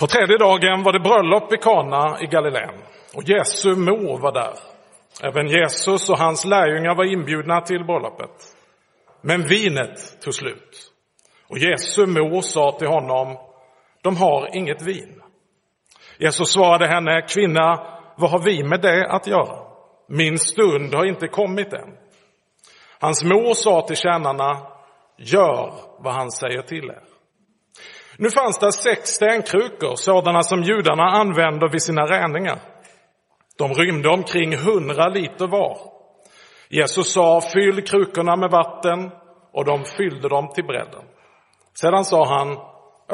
På tredje dagen var det bröllop i Kana i Galileen och Jesu mor var där. Även Jesus och hans lärjungar var inbjudna till bröllopet. Men vinet tog slut. Och Jesu mor sa till honom, de har inget vin. Jesus svarade henne, kvinna, vad har vi med det att göra? Min stund har inte kommit än. Hans mor sa till tjänarna, gör vad han säger till er. Nu fanns det sex stenkrukor, sådana som judarna använder vid sina räningar. De rymde omkring hundra liter var. Jesus sa, fyll krukorna med vatten och de fyllde dem till bredden. Sedan sa han,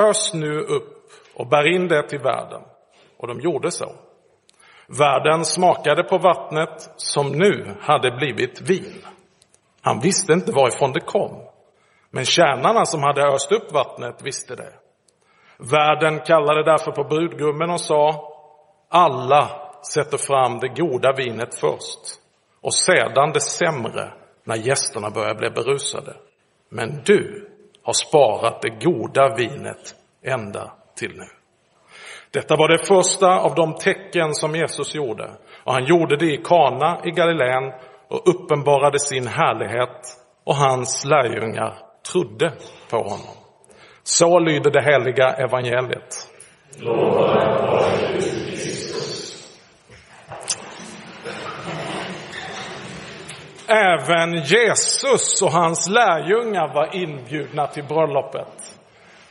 ös nu upp och bär in det till världen. Och de gjorde så. Värden smakade på vattnet som nu hade blivit vin. Han visste inte varifrån det kom, men tjänarna som hade öst upp vattnet visste det. Värden kallade därför på brudgummen och sa, alla sätter fram det goda vinet först och sedan det sämre när gästerna börjar bli berusade. Men du har sparat det goda vinet ända till nu. Detta var det första av de tecken som Jesus gjorde. Och han gjorde det i Kana i Galileen och uppenbarade sin härlighet och hans lärjungar trodde på honom. Så lyder det heliga evangeliet. Även Jesus och hans lärjungar var inbjudna till bröllopet.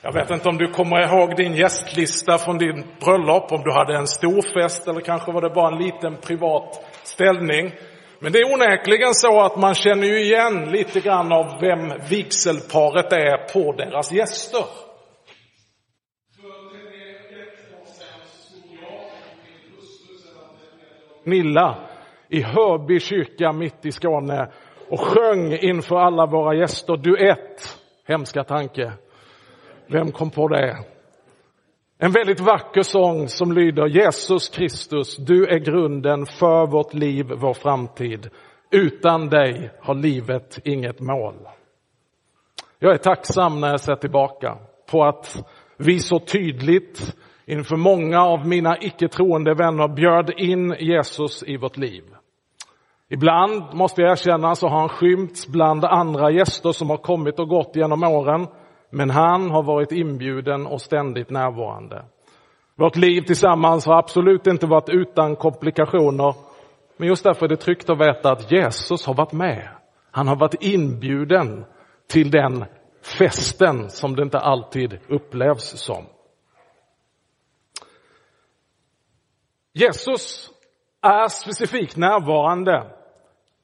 Jag vet inte om du kommer ihåg din gästlista från din bröllop, om du hade en stor fest eller kanske var det bara en liten privat ställning. Men det är onekligen så att man känner ju igen lite grann av vem vigselparet är på deras gäster. Nilla i Hörby kyrka mitt i Skåne och sjöng inför alla våra gäster duett. Hemska tanke. Vem kom på det? En väldigt vacker sång som lyder Jesus Kristus, du är grunden för vårt liv, vår framtid. Utan dig har livet inget mål. Jag är tacksam när jag ser tillbaka på att vi så tydligt inför många av mina icke troende vänner bjöd in Jesus i vårt liv. Ibland, måste jag erkänna, så har han skymts bland andra gäster som har kommit och gått genom åren. Men han har varit inbjuden och ständigt närvarande. Vårt liv tillsammans har absolut inte varit utan komplikationer. Men just därför är det tryggt att veta att Jesus har varit med. Han har varit inbjuden till den festen som det inte alltid upplevs som. Jesus är specifikt närvarande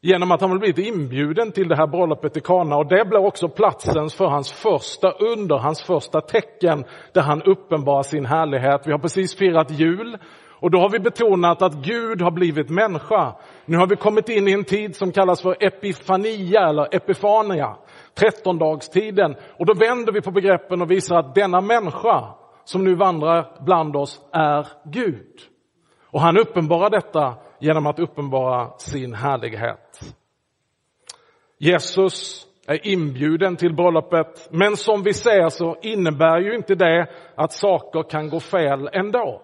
genom att han har blivit inbjuden till det här bröllopet i Kana och det blir också platsen för hans första under, hans första tecken där han uppenbarar sin härlighet. Vi har precis firat jul och då har vi betonat att Gud har blivit människa. Nu har vi kommit in i en tid som kallas för epifania eller epifania, trettondagstiden. Och då vänder vi på begreppen och visar att denna människa som nu vandrar bland oss är Gud. Och han uppenbarar detta genom att uppenbara sin härlighet. Jesus är inbjuden till bröllopet, men som vi ser så innebär ju inte det att saker kan gå fel ändå.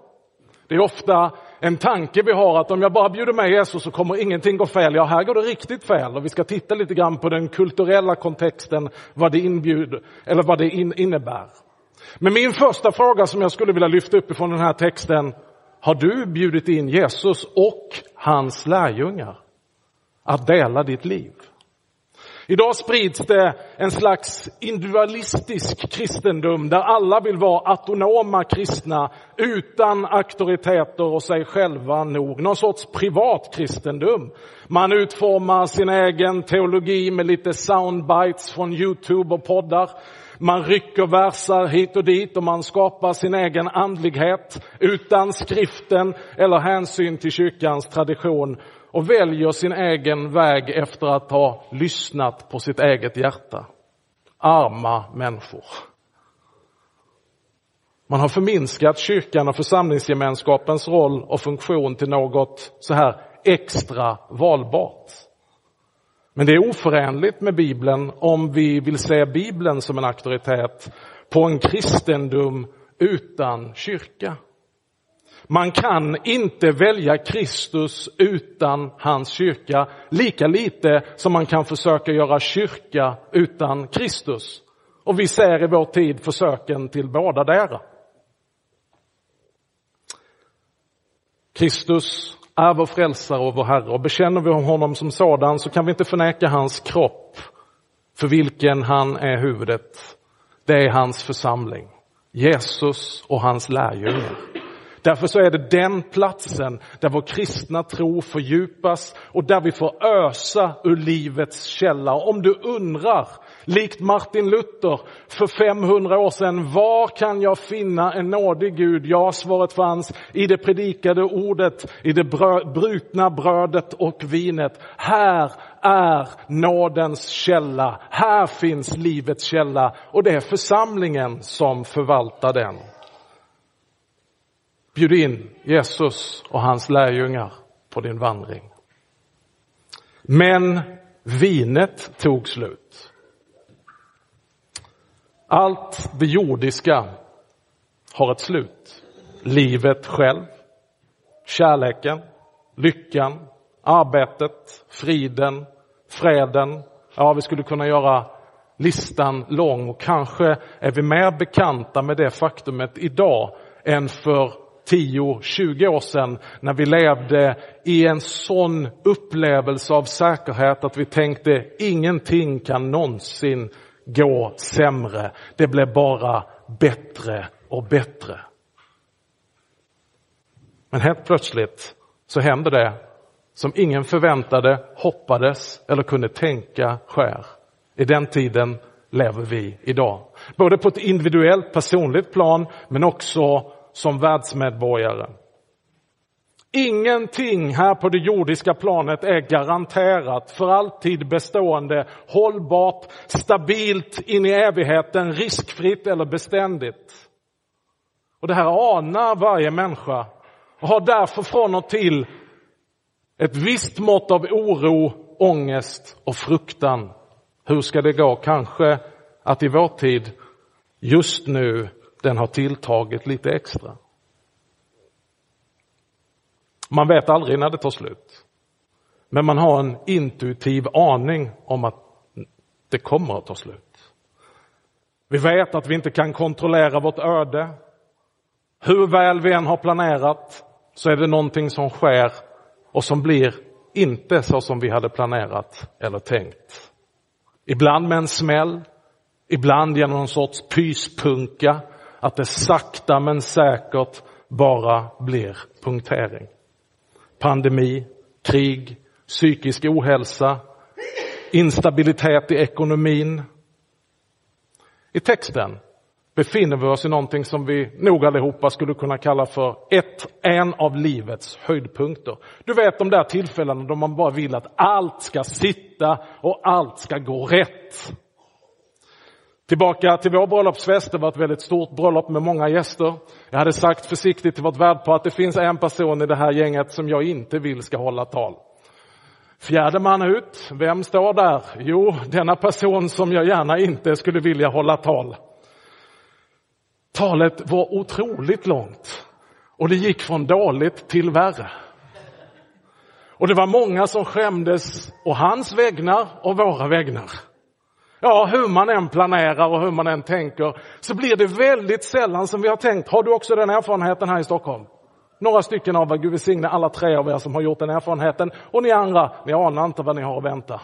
Det är ofta en tanke vi har att om jag bara bjuder med Jesus så kommer ingenting gå fel. Ja, här går det riktigt fel och vi ska titta lite grann på den kulturella kontexten, vad det inbjuder eller vad det innebär. Men min första fråga som jag skulle vilja lyfta upp ifrån den här texten har du bjudit in Jesus och hans lärjungar att dela ditt liv? Idag sprids det en slags individualistisk kristendom där alla vill vara autonoma kristna utan auktoriteter och sig själva nog. Någon sorts privat kristendom. Man utformar sin egen teologi med lite soundbites från Youtube och poddar. Man rycker versar hit och dit och man skapar sin egen andlighet utan skriften eller hänsyn till kyrkans tradition och väljer sin egen väg efter att ha lyssnat på sitt eget hjärta. Arma människor. Man har förminskat kyrkan och församlingsgemenskapens roll och funktion till något så här extra valbart. Men det är oförenligt med Bibeln om vi vill se Bibeln som en auktoritet på en kristendom utan kyrka. Man kan inte välja Kristus utan hans kyrka, lika lite som man kan försöka göra kyrka utan Kristus. Och vi ser i vår tid försöken till båda där. Kristus är vår frälsare och vår Herre och bekänner vi honom som sådan så kan vi inte förneka hans kropp för vilken han är huvudet. Det är hans församling, Jesus och hans lärjungar. Därför så är det den platsen där vår kristna tro fördjupas och där vi får ösa ur livets källa. Om du undrar, likt Martin Luther för 500 år sedan, var kan jag finna en nådig Gud? Ja, svaret fanns i det predikade ordet, i det brutna brödet och vinet. Här är nådens källa. Här finns livets källa och det är församlingen som förvaltar den. Bjud in Jesus och hans lärjungar på din vandring. Men vinet tog slut. Allt det jordiska har ett slut. Livet själv, kärleken, lyckan, arbetet, friden, freden. Ja, vi skulle kunna göra listan lång och kanske är vi mer bekanta med det faktumet idag än för 10-20 år sedan när vi levde i en sån upplevelse av säkerhet att vi tänkte ingenting kan någonsin gå sämre. Det blev bara bättre och bättre. Men helt plötsligt så hände det som ingen förväntade, hoppades eller kunde tänka sker. I den tiden lever vi idag. Både på ett individuellt personligt plan men också som världsmedborgare. Ingenting här på det jordiska planet är garanterat, för alltid bestående, hållbart, stabilt in i evigheten, riskfritt eller beständigt. Och det här anar varje människa och har därför från och till ett visst mått av oro, ångest och fruktan. Hur ska det gå? Kanske att i vår tid, just nu, den har tilltagit lite extra. Man vet aldrig när det tar slut. Men man har en intuitiv aning om att det kommer att ta slut. Vi vet att vi inte kan kontrollera vårt öde. Hur väl vi än har planerat så är det någonting som sker och som blir inte så som vi hade planerat eller tänkt. Ibland med en smäll, ibland genom någon sorts pyspunka att det sakta men säkert bara blir punktering. Pandemi, krig, psykisk ohälsa, instabilitet i ekonomin. I texten befinner vi oss i någonting som vi nog allihopa skulle kunna kalla för ett, en av livets höjdpunkter. Du vet de där tillfällena då man bara vill att allt ska sitta och allt ska gå rätt. Tillbaka till vår bröllopsfest. Det var ett väldigt stort bröllop med många gäster. Jag hade sagt försiktigt till vårt värdpar att det finns en person i det här gänget som jag inte vill ska hålla tal. Fjärde man ut, vem står där? Jo, denna person som jag gärna inte skulle vilja hålla tal. Talet var otroligt långt och det gick från dåligt till värre. Och det var många som skämdes och hans vägnar och våra vägnar. Ja, hur man än planerar och hur man än tänker så blir det väldigt sällan som vi har tänkt. Har du också den erfarenheten här i Stockholm? Några stycken av er, Gud välsigne alla tre av er som har gjort den erfarenheten. Och ni andra, ni anar inte vad ni har att vänta.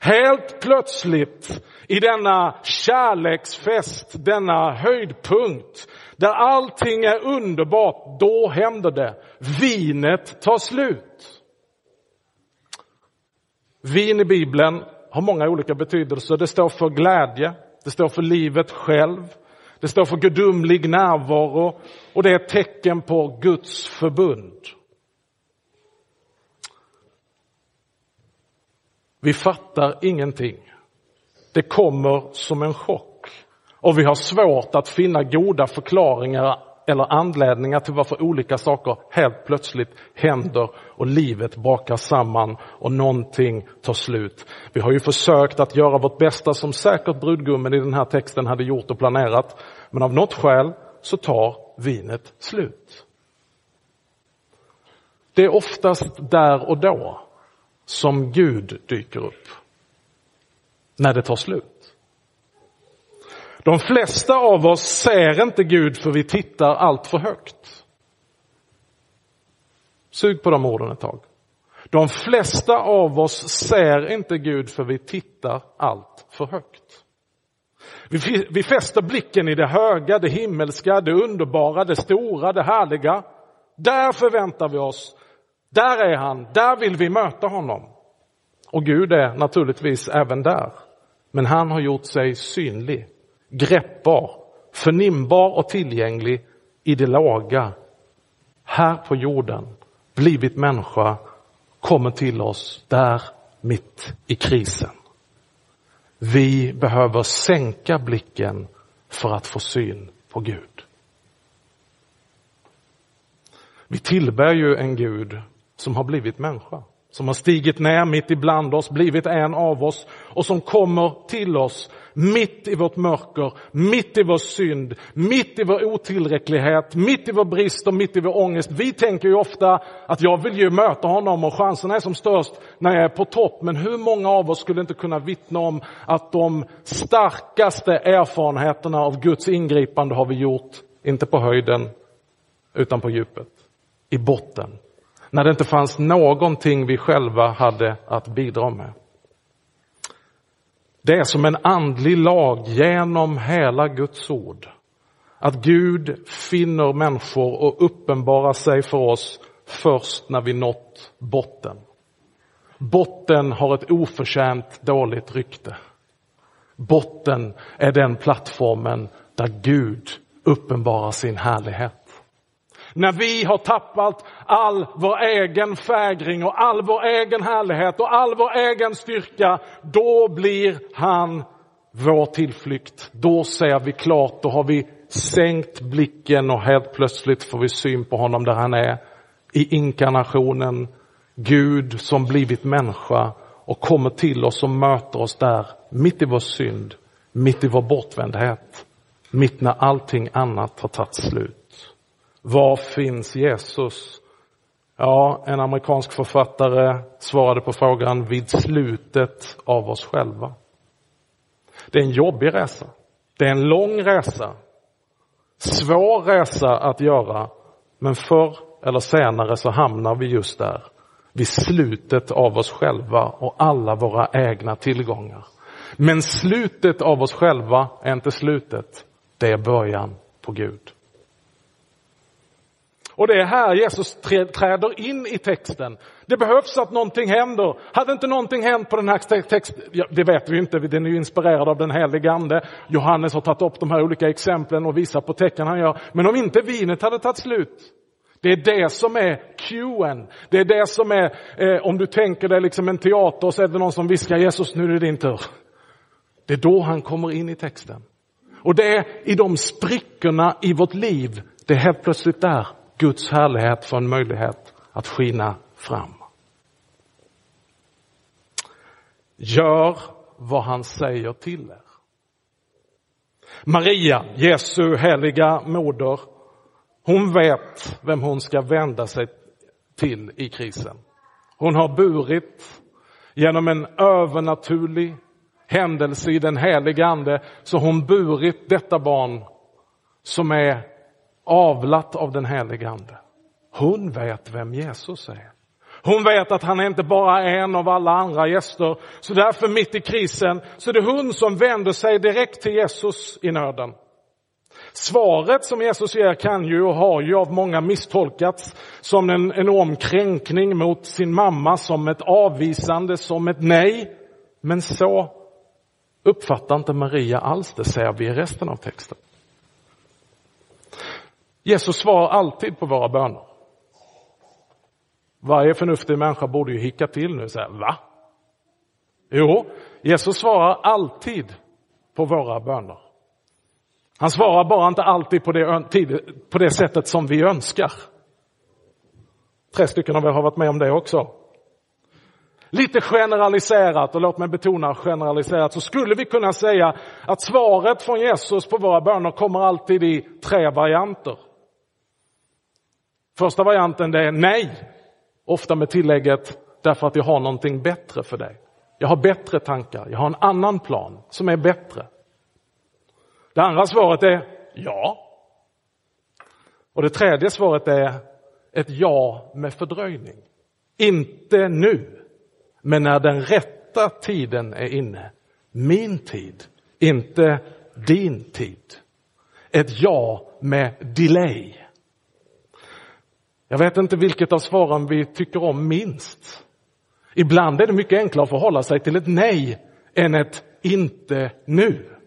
Helt plötsligt i denna kärleksfest, denna höjdpunkt, där allting är underbart, då händer det. Vinet tar slut. Vin i Bibeln har många olika betydelser. Det står för glädje, det står för livet själv, det står för gudomlig närvaro och det är ett tecken på Guds förbund. Vi fattar ingenting. Det kommer som en chock och vi har svårt att finna goda förklaringar eller anledningar till varför olika saker helt plötsligt händer och livet bakar samman och någonting tar slut. Vi har ju försökt att göra vårt bästa som säkert brudgummen i den här texten hade gjort och planerat. Men av något skäl så tar vinet slut. Det är oftast där och då som Gud dyker upp. När det tar slut. De flesta av oss ser inte Gud för vi tittar allt för högt. Sug på de orden ett tag. De flesta av oss ser inte Gud för vi tittar allt för högt. Vi, vi fäster blicken i det höga, det himmelska, det underbara, det stora, det härliga. Där förväntar vi oss, där är han, där vill vi möta honom. Och Gud är naturligtvis även där. Men han har gjort sig synlig greppbar, förnimbar och tillgänglig i det laga. Här på jorden, blivit människa, kommer till oss där mitt i krisen. Vi behöver sänka blicken för att få syn på Gud. Vi tillbär ju en Gud som har blivit människa som har stigit ner mitt ibland oss, blivit en av oss och som kommer till oss mitt i vårt mörker, mitt i vår synd, mitt i vår otillräcklighet, mitt i vår brist och mitt i vår ångest. Vi tänker ju ofta att jag vill ju möta honom och chanserna är som störst när jag är på topp. Men hur många av oss skulle inte kunna vittna om att de starkaste erfarenheterna av Guds ingripande har vi gjort, inte på höjden, utan på djupet, i botten när det inte fanns någonting vi själva hade att bidra med. Det är som en andlig lag genom hela Guds ord. Att Gud finner människor och uppenbarar sig för oss först när vi nått botten. Botten har ett oförtjänt dåligt rykte. Botten är den plattformen där Gud uppenbarar sin härlighet. När vi har tappat all vår egen fägring och all vår egen härlighet och all vår egen styrka, då blir han vår tillflykt. Då ser vi klart, då har vi sänkt blicken och helt plötsligt får vi syn på honom där han är. I inkarnationen, Gud som blivit människa och kommer till oss och möter oss där, mitt i vår synd, mitt i vår bortvändhet, mitt när allting annat har tagit slut. Var finns Jesus? Ja, en amerikansk författare svarade på frågan vid slutet av oss själva. Det är en jobbig resa. Det är en lång resa. Svår resa att göra, men förr eller senare så hamnar vi just där. Vid slutet av oss själva och alla våra egna tillgångar. Men slutet av oss själva är inte slutet. Det är början på Gud. Och det är här Jesus träder in i texten. Det behövs att någonting händer. Hade inte någonting hänt på den här texten, ja, det vet vi inte, den är ju inspirerad av den helige ande. Johannes har tagit upp de här olika exemplen och visat på tecken han gör. Men om inte vinet hade tagit slut, det är det som är cuen. Det är det som är, eh, om du tänker dig liksom en teater så är det någon som viskar Jesus nu är det din tur. Det är då han kommer in i texten. Och det är i de sprickorna i vårt liv, det är helt plötsligt där Guds härlighet får en möjlighet att skina fram. Gör vad han säger till er. Maria, Jesu heliga moder, hon vet vem hon ska vända sig till i krisen. Hon har burit genom en övernaturlig händelse i den heliga ande, så hon burit detta barn som är avlat av den helige Ande. Hon vet vem Jesus är. Hon vet att han är inte bara är en av alla andra gäster. Så därför mitt i krisen så är det hon som vänder sig direkt till Jesus i nöden. Svaret som Jesus ger kan ju och har ju av många misstolkats som en enorm kränkning mot sin mamma, som ett avvisande, som ett nej. Men så uppfattar inte Maria alls det, ser vi i resten av texten. Jesus svarar alltid på våra böner. Varje förnuftig människa borde ju hicka till nu och säga, va? Jo, Jesus svarar alltid på våra böner. Han svarar bara inte alltid på det, på det sättet som vi önskar. Tre stycken av er har varit med om det också. Lite generaliserat, och låt mig betona generaliserat, så skulle vi kunna säga att svaret från Jesus på våra böner kommer alltid i tre varianter. Första varianten det är nej, ofta med tillägget därför att jag har någonting bättre för dig. Jag har bättre tankar, jag har en annan plan som är bättre. Det andra svaret är ja. Och det tredje svaret är ett ja med fördröjning. Inte nu, men när den rätta tiden är inne. Min tid, inte din tid. Ett ja med delay. Jag vet inte vilket av svaren vi tycker om minst. Ibland är det mycket enklare att förhålla sig till ett nej än ett inte nu.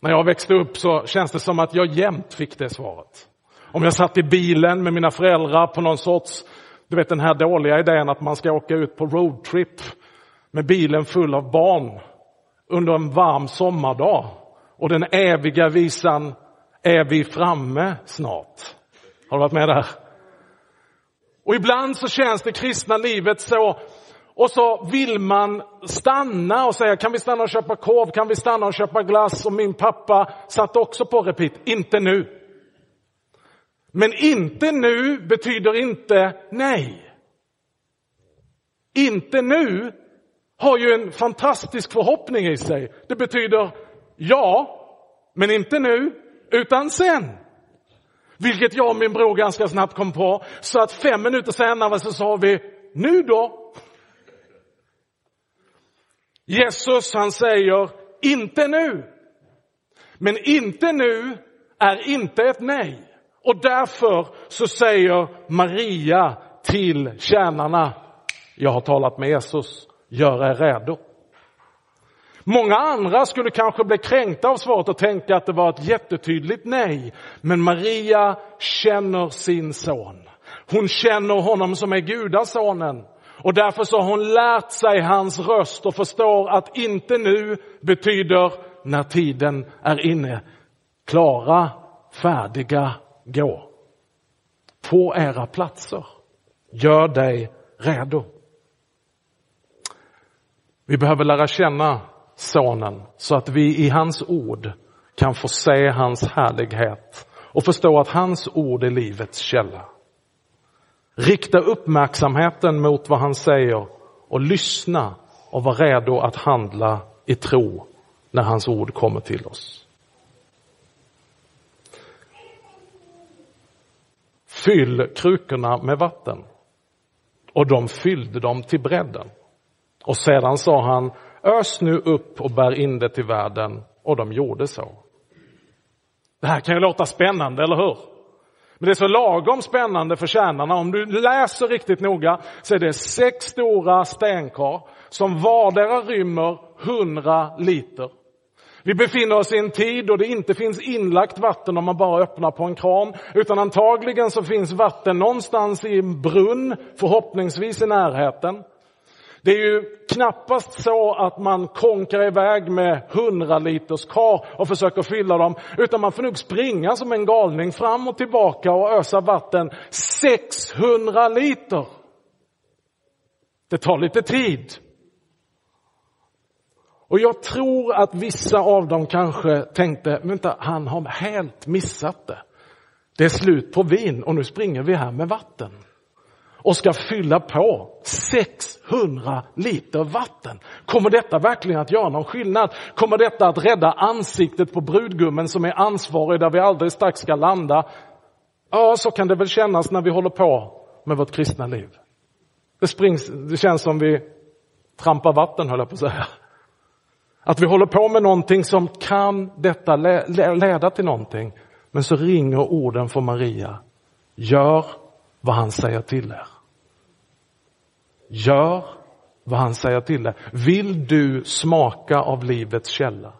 När jag växte upp så känns det som att jag jämt fick det svaret. Om jag satt i bilen med mina föräldrar på någon sorts, du vet den här dåliga idén att man ska åka ut på roadtrip med bilen full av barn under en varm sommardag och den eviga visan är vi framme snart? Har du varit med där? Och ibland så känns det kristna livet så och så vill man stanna och säga, kan vi stanna och köpa korv, kan vi stanna och köpa glass? Och min pappa satt också på repeat, inte nu. Men inte nu betyder inte nej. Inte nu har ju en fantastisk förhoppning i sig. Det betyder ja, men inte nu, utan sen. Vilket jag och min bror ganska snabbt kom på. Så att fem minuter senare så sa vi, nu då? Jesus han säger, inte nu. Men inte nu är inte ett nej. Och därför så säger Maria till tjänarna, jag har talat med Jesus, gör er redo. Många andra skulle kanske bli kränkta av svaret och tänka att det var ett jättetydligt nej. Men Maria känner sin son. Hon känner honom som är gudasonen. Och därför så har hon lärt sig hans röst och förstår att inte nu betyder när tiden är inne. Klara, färdiga, gå. På era platser. Gör dig redo. Vi behöver lära känna sonen så att vi i hans ord kan få se hans härlighet och förstå att hans ord är livets källa. Rikta uppmärksamheten mot vad han säger och lyssna och var redo att handla i tro när hans ord kommer till oss. Fyll krukorna med vatten. Och de fyllde dem till bredden. Och sedan sa han, ös nu upp och bär in det till världen. Och de gjorde så. Det här kan ju låta spännande, eller hur? Men det är så lagom spännande för tjänarna. Om du läser riktigt noga så är det sex stora stenkar som vardera rymmer hundra liter. Vi befinner oss i en tid då det inte finns inlagt vatten om man bara öppnar på en kran, utan antagligen så finns vatten någonstans i en brunn, förhoppningsvis i närheten. Det är ju knappast så att man konkar iväg med 100 liters kar och försöker fylla dem, utan man får nog springa som en galning fram och tillbaka och ösa vatten 600 liter. Det tar lite tid. Och jag tror att vissa av dem kanske tänkte, vänta, han har helt missat det. Det är slut på vin och nu springer vi här med vatten och ska fylla på 600 liter vatten. Kommer detta verkligen att göra någon skillnad? Kommer detta att rädda ansiktet på brudgummen som är ansvarig där vi aldrig strax ska landa? Ja, så kan det väl kännas när vi håller på med vårt kristna liv. Det, springs, det känns som vi trampar vatten, höll jag på att säga. Att vi håller på med någonting som kan detta leda till någonting. Men så ringer orden från Maria. Gör vad han säger till er. Gör vad han säger till dig. Vill du smaka av livets källa?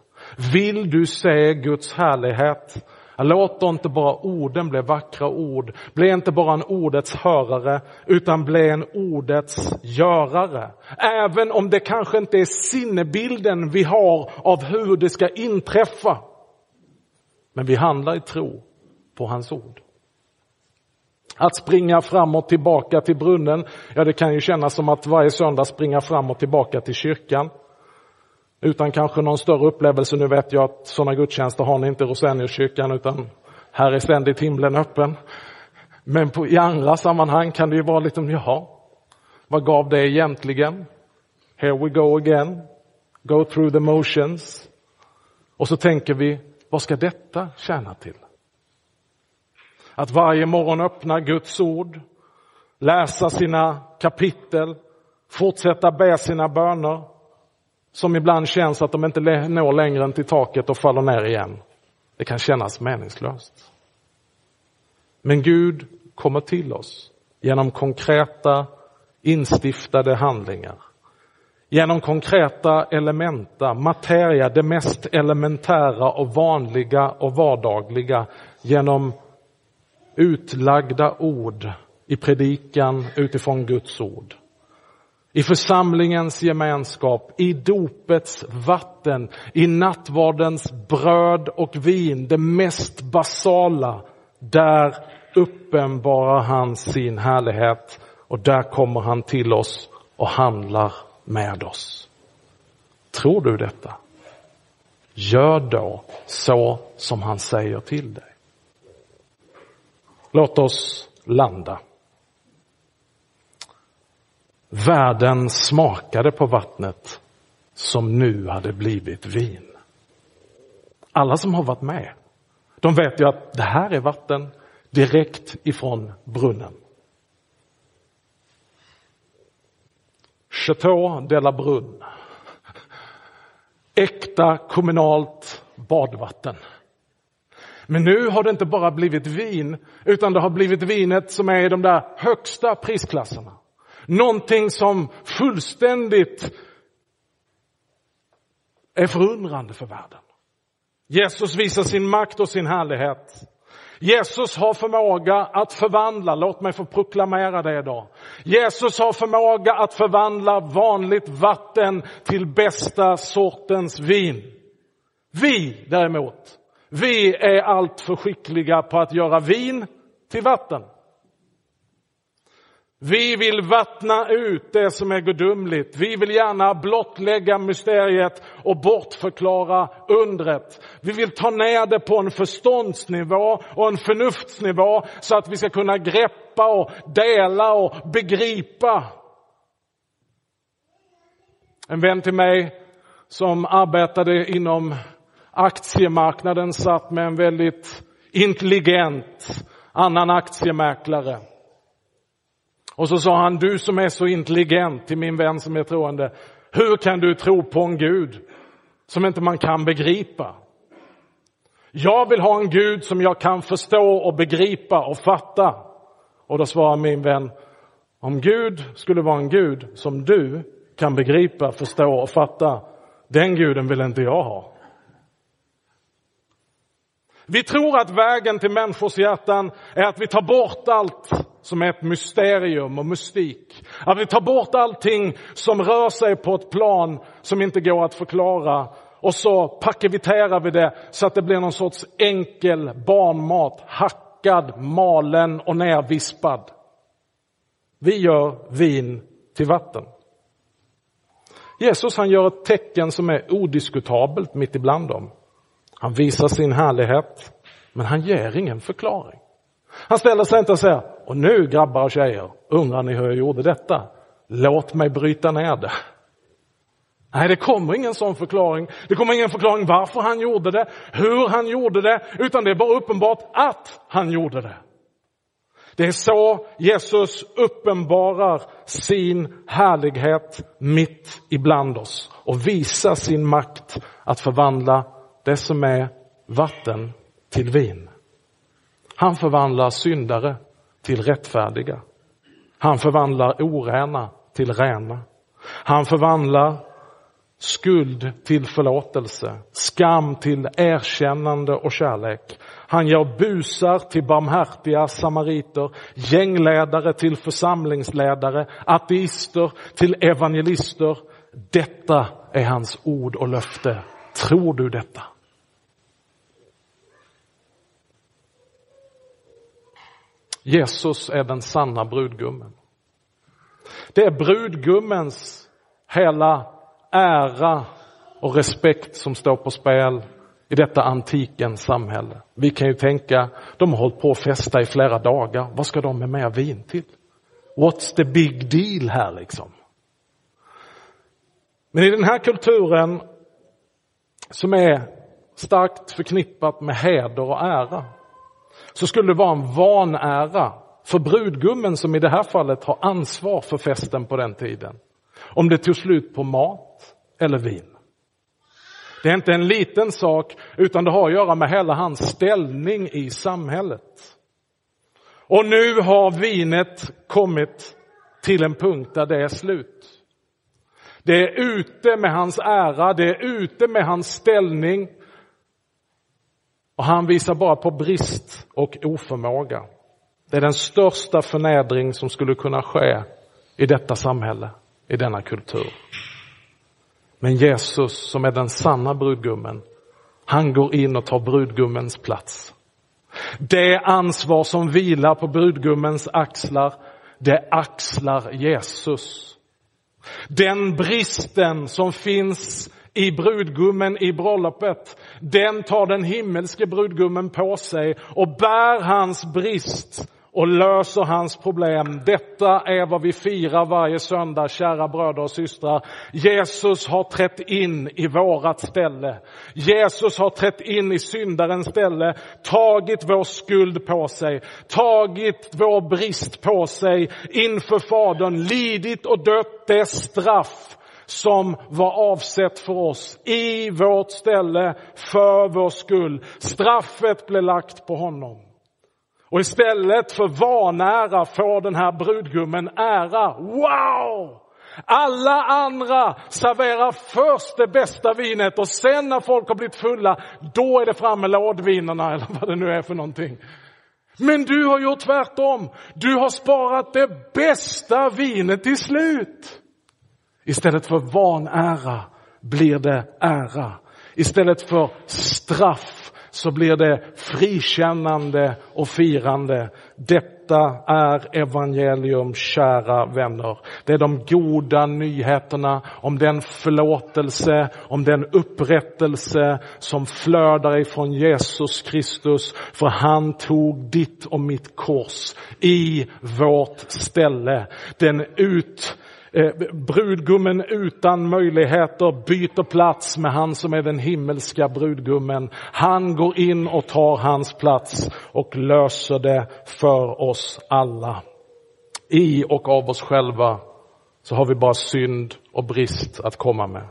Vill du se Guds härlighet? Låt då inte bara orden bli vackra ord. Bli inte bara en ordets hörare, utan bli en ordets görare. Även om det kanske inte är sinnebilden vi har av hur det ska inträffa. Men vi handlar i tro på hans ord. Att springa fram och tillbaka till brunnen, ja det kan ju kännas som att varje söndag springa fram och tillbaka till kyrkan. Utan kanske någon större upplevelse. Nu vet jag att sådana gudstjänster har ni inte i Roseniuskyrkan utan här är ständigt himlen öppen. Men på, i andra sammanhang kan det ju vara lite, jaha, vad gav det egentligen? Here we go again. Go through the motions. Och så tänker vi, vad ska detta tjäna till? Att varje morgon öppna Guds ord, läsa sina kapitel, fortsätta be sina böner, som ibland känns att de inte når längre än till taket och faller ner igen. Det kan kännas meningslöst. Men Gud kommer till oss genom konkreta instiftade handlingar. Genom konkreta elementa, materia, det mest elementära och vanliga och vardagliga. Genom utlagda ord i predikan utifrån Guds ord i församlingens gemenskap, i dopets vatten, i nattvardens bröd och vin, det mest basala. Där uppenbarar han sin härlighet och där kommer han till oss och handlar med oss. Tror du detta? Gör då så som han säger till dig. Låt oss landa. Världen smakade på vattnet som nu hade blivit vin. Alla som har varit med, de vet ju att det här är vatten direkt ifrån brunnen. Chateau de la Brunn. Äkta kommunalt badvatten. Men nu har det inte bara blivit vin, utan det har blivit vinet som är i de där högsta prisklasserna. Någonting som fullständigt är förundrande för världen. Jesus visar sin makt och sin härlighet. Jesus har förmåga att förvandla, låt mig få proklamera det idag. Jesus har förmåga att förvandla vanligt vatten till bästa sortens vin. Vi däremot, vi är allt för skickliga på att göra vin till vatten. Vi vill vattna ut det som är gudomligt. Vi vill gärna blottlägga mysteriet och bortförklara undret. Vi vill ta ner det på en förståndsnivå och en förnuftsnivå så att vi ska kunna greppa och dela och begripa. En vän till mig som arbetade inom aktiemarknaden satt med en väldigt intelligent annan aktiemäklare. Och så sa han, du som är så intelligent till min vän som är troende, hur kan du tro på en Gud som inte man kan begripa? Jag vill ha en Gud som jag kan förstå och begripa och fatta. Och då svarar min vän, om Gud skulle vara en Gud som du kan begripa, förstå och fatta, den guden vill inte jag ha. Vi tror att vägen till människors hjärtan är att vi tar bort allt som är ett mysterium och mystik. Att vi tar bort allting som rör sig på ett plan som inte går att förklara och så paketerar vi det så att det blir någon sorts enkel barnmat, hackad, malen och nervispad. Vi gör vin till vatten. Jesus han gör ett tecken som är odiskutabelt mitt ibland dem. Han visar sin härlighet, men han ger ingen förklaring. Han ställer sig inte och säger, och nu grabbar och tjejer, undrar ni hur jag gjorde detta? Låt mig bryta ner det. Nej, det kommer ingen sån förklaring. Det kommer ingen förklaring varför han gjorde det, hur han gjorde det, utan det är bara uppenbart att han gjorde det. Det är så Jesus uppenbarar sin härlighet mitt ibland oss och visar sin makt att förvandla det som är vatten till vin. Han förvandlar syndare till rättfärdiga. Han förvandlar orena till rena. Han förvandlar skuld till förlåtelse, skam till erkännande och kärlek. Han gör busar till barmhärtiga samariter, gängledare till församlingsledare, ateister till evangelister. Detta är hans ord och löfte. Tror du detta? Jesus är den sanna brudgummen. Det är brudgummens hela ära och respekt som står på spel i detta antikens samhälle. Vi kan ju tänka, de har hållit på att festa i flera dagar. Vad ska de med mer vin till? What's the big deal här liksom? Men i den här kulturen som är starkt förknippat med heder och ära så skulle det vara en vanära för brudgummen som i det här fallet har ansvar för festen på den tiden. Om det tog slut på mat eller vin. Det är inte en liten sak utan det har att göra med hela hans ställning i samhället. Och nu har vinet kommit till en punkt där det är slut. Det är ute med hans ära, det är ute med hans ställning. Och han visar bara på brist och oförmåga. Det är den största förnedring som skulle kunna ske i detta samhälle, i denna kultur. Men Jesus som är den sanna brudgummen, han går in och tar brudgummens plats. Det ansvar som vilar på brudgummens axlar, det axlar Jesus. Den bristen som finns i brudgummen i bröllopet, den tar den himmelske brudgummen på sig och bär hans brist och löser hans problem. Detta är vad vi firar varje söndag, kära bröder och systrar. Jesus har trätt in i vårat ställe. Jesus har trätt in i syndarens ställe, tagit vår skuld på sig, tagit vår brist på sig inför Fadern, lidit och dött det straff som var avsett för oss i vårt ställe för vår skull. Straffet blev lagt på honom. Och istället för vanära får den här brudgummen ära. Wow! Alla andra serverar först det bästa vinet och sen när folk har blivit fulla, då är det fram med lådvinerna eller vad det nu är för någonting. Men du har gjort tvärtom. Du har sparat det bästa vinet till slut. Istället för vanära blir det ära. Istället för straff så blir det frikännande och firande. Detta är evangelium, kära vänner. Det är de goda nyheterna om den förlåtelse, om den upprättelse som flödar ifrån Jesus Kristus. För han tog ditt och mitt kors i vårt ställe. Den ut Eh, brudgummen utan möjligheter byter plats med han som är den himmelska brudgummen. Han går in och tar hans plats och löser det för oss alla. I och av oss själva så har vi bara synd och brist att komma med.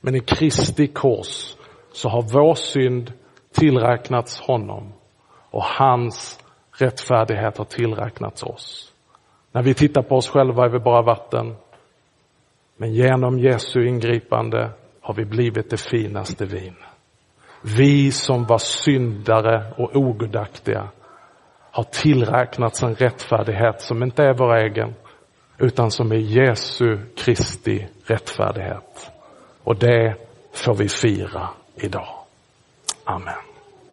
Men i Kristi kors så har vår synd tillräknats honom och hans rättfärdighet har tillräknats oss. När vi tittar på oss själva är vi bara vatten. Men genom Jesu ingripande har vi blivit det finaste vin. Vi som var syndare och ogudaktiga har tillräknats en rättfärdighet som inte är vår egen utan som är Jesu Kristi rättfärdighet. Och det får vi fira idag. Amen.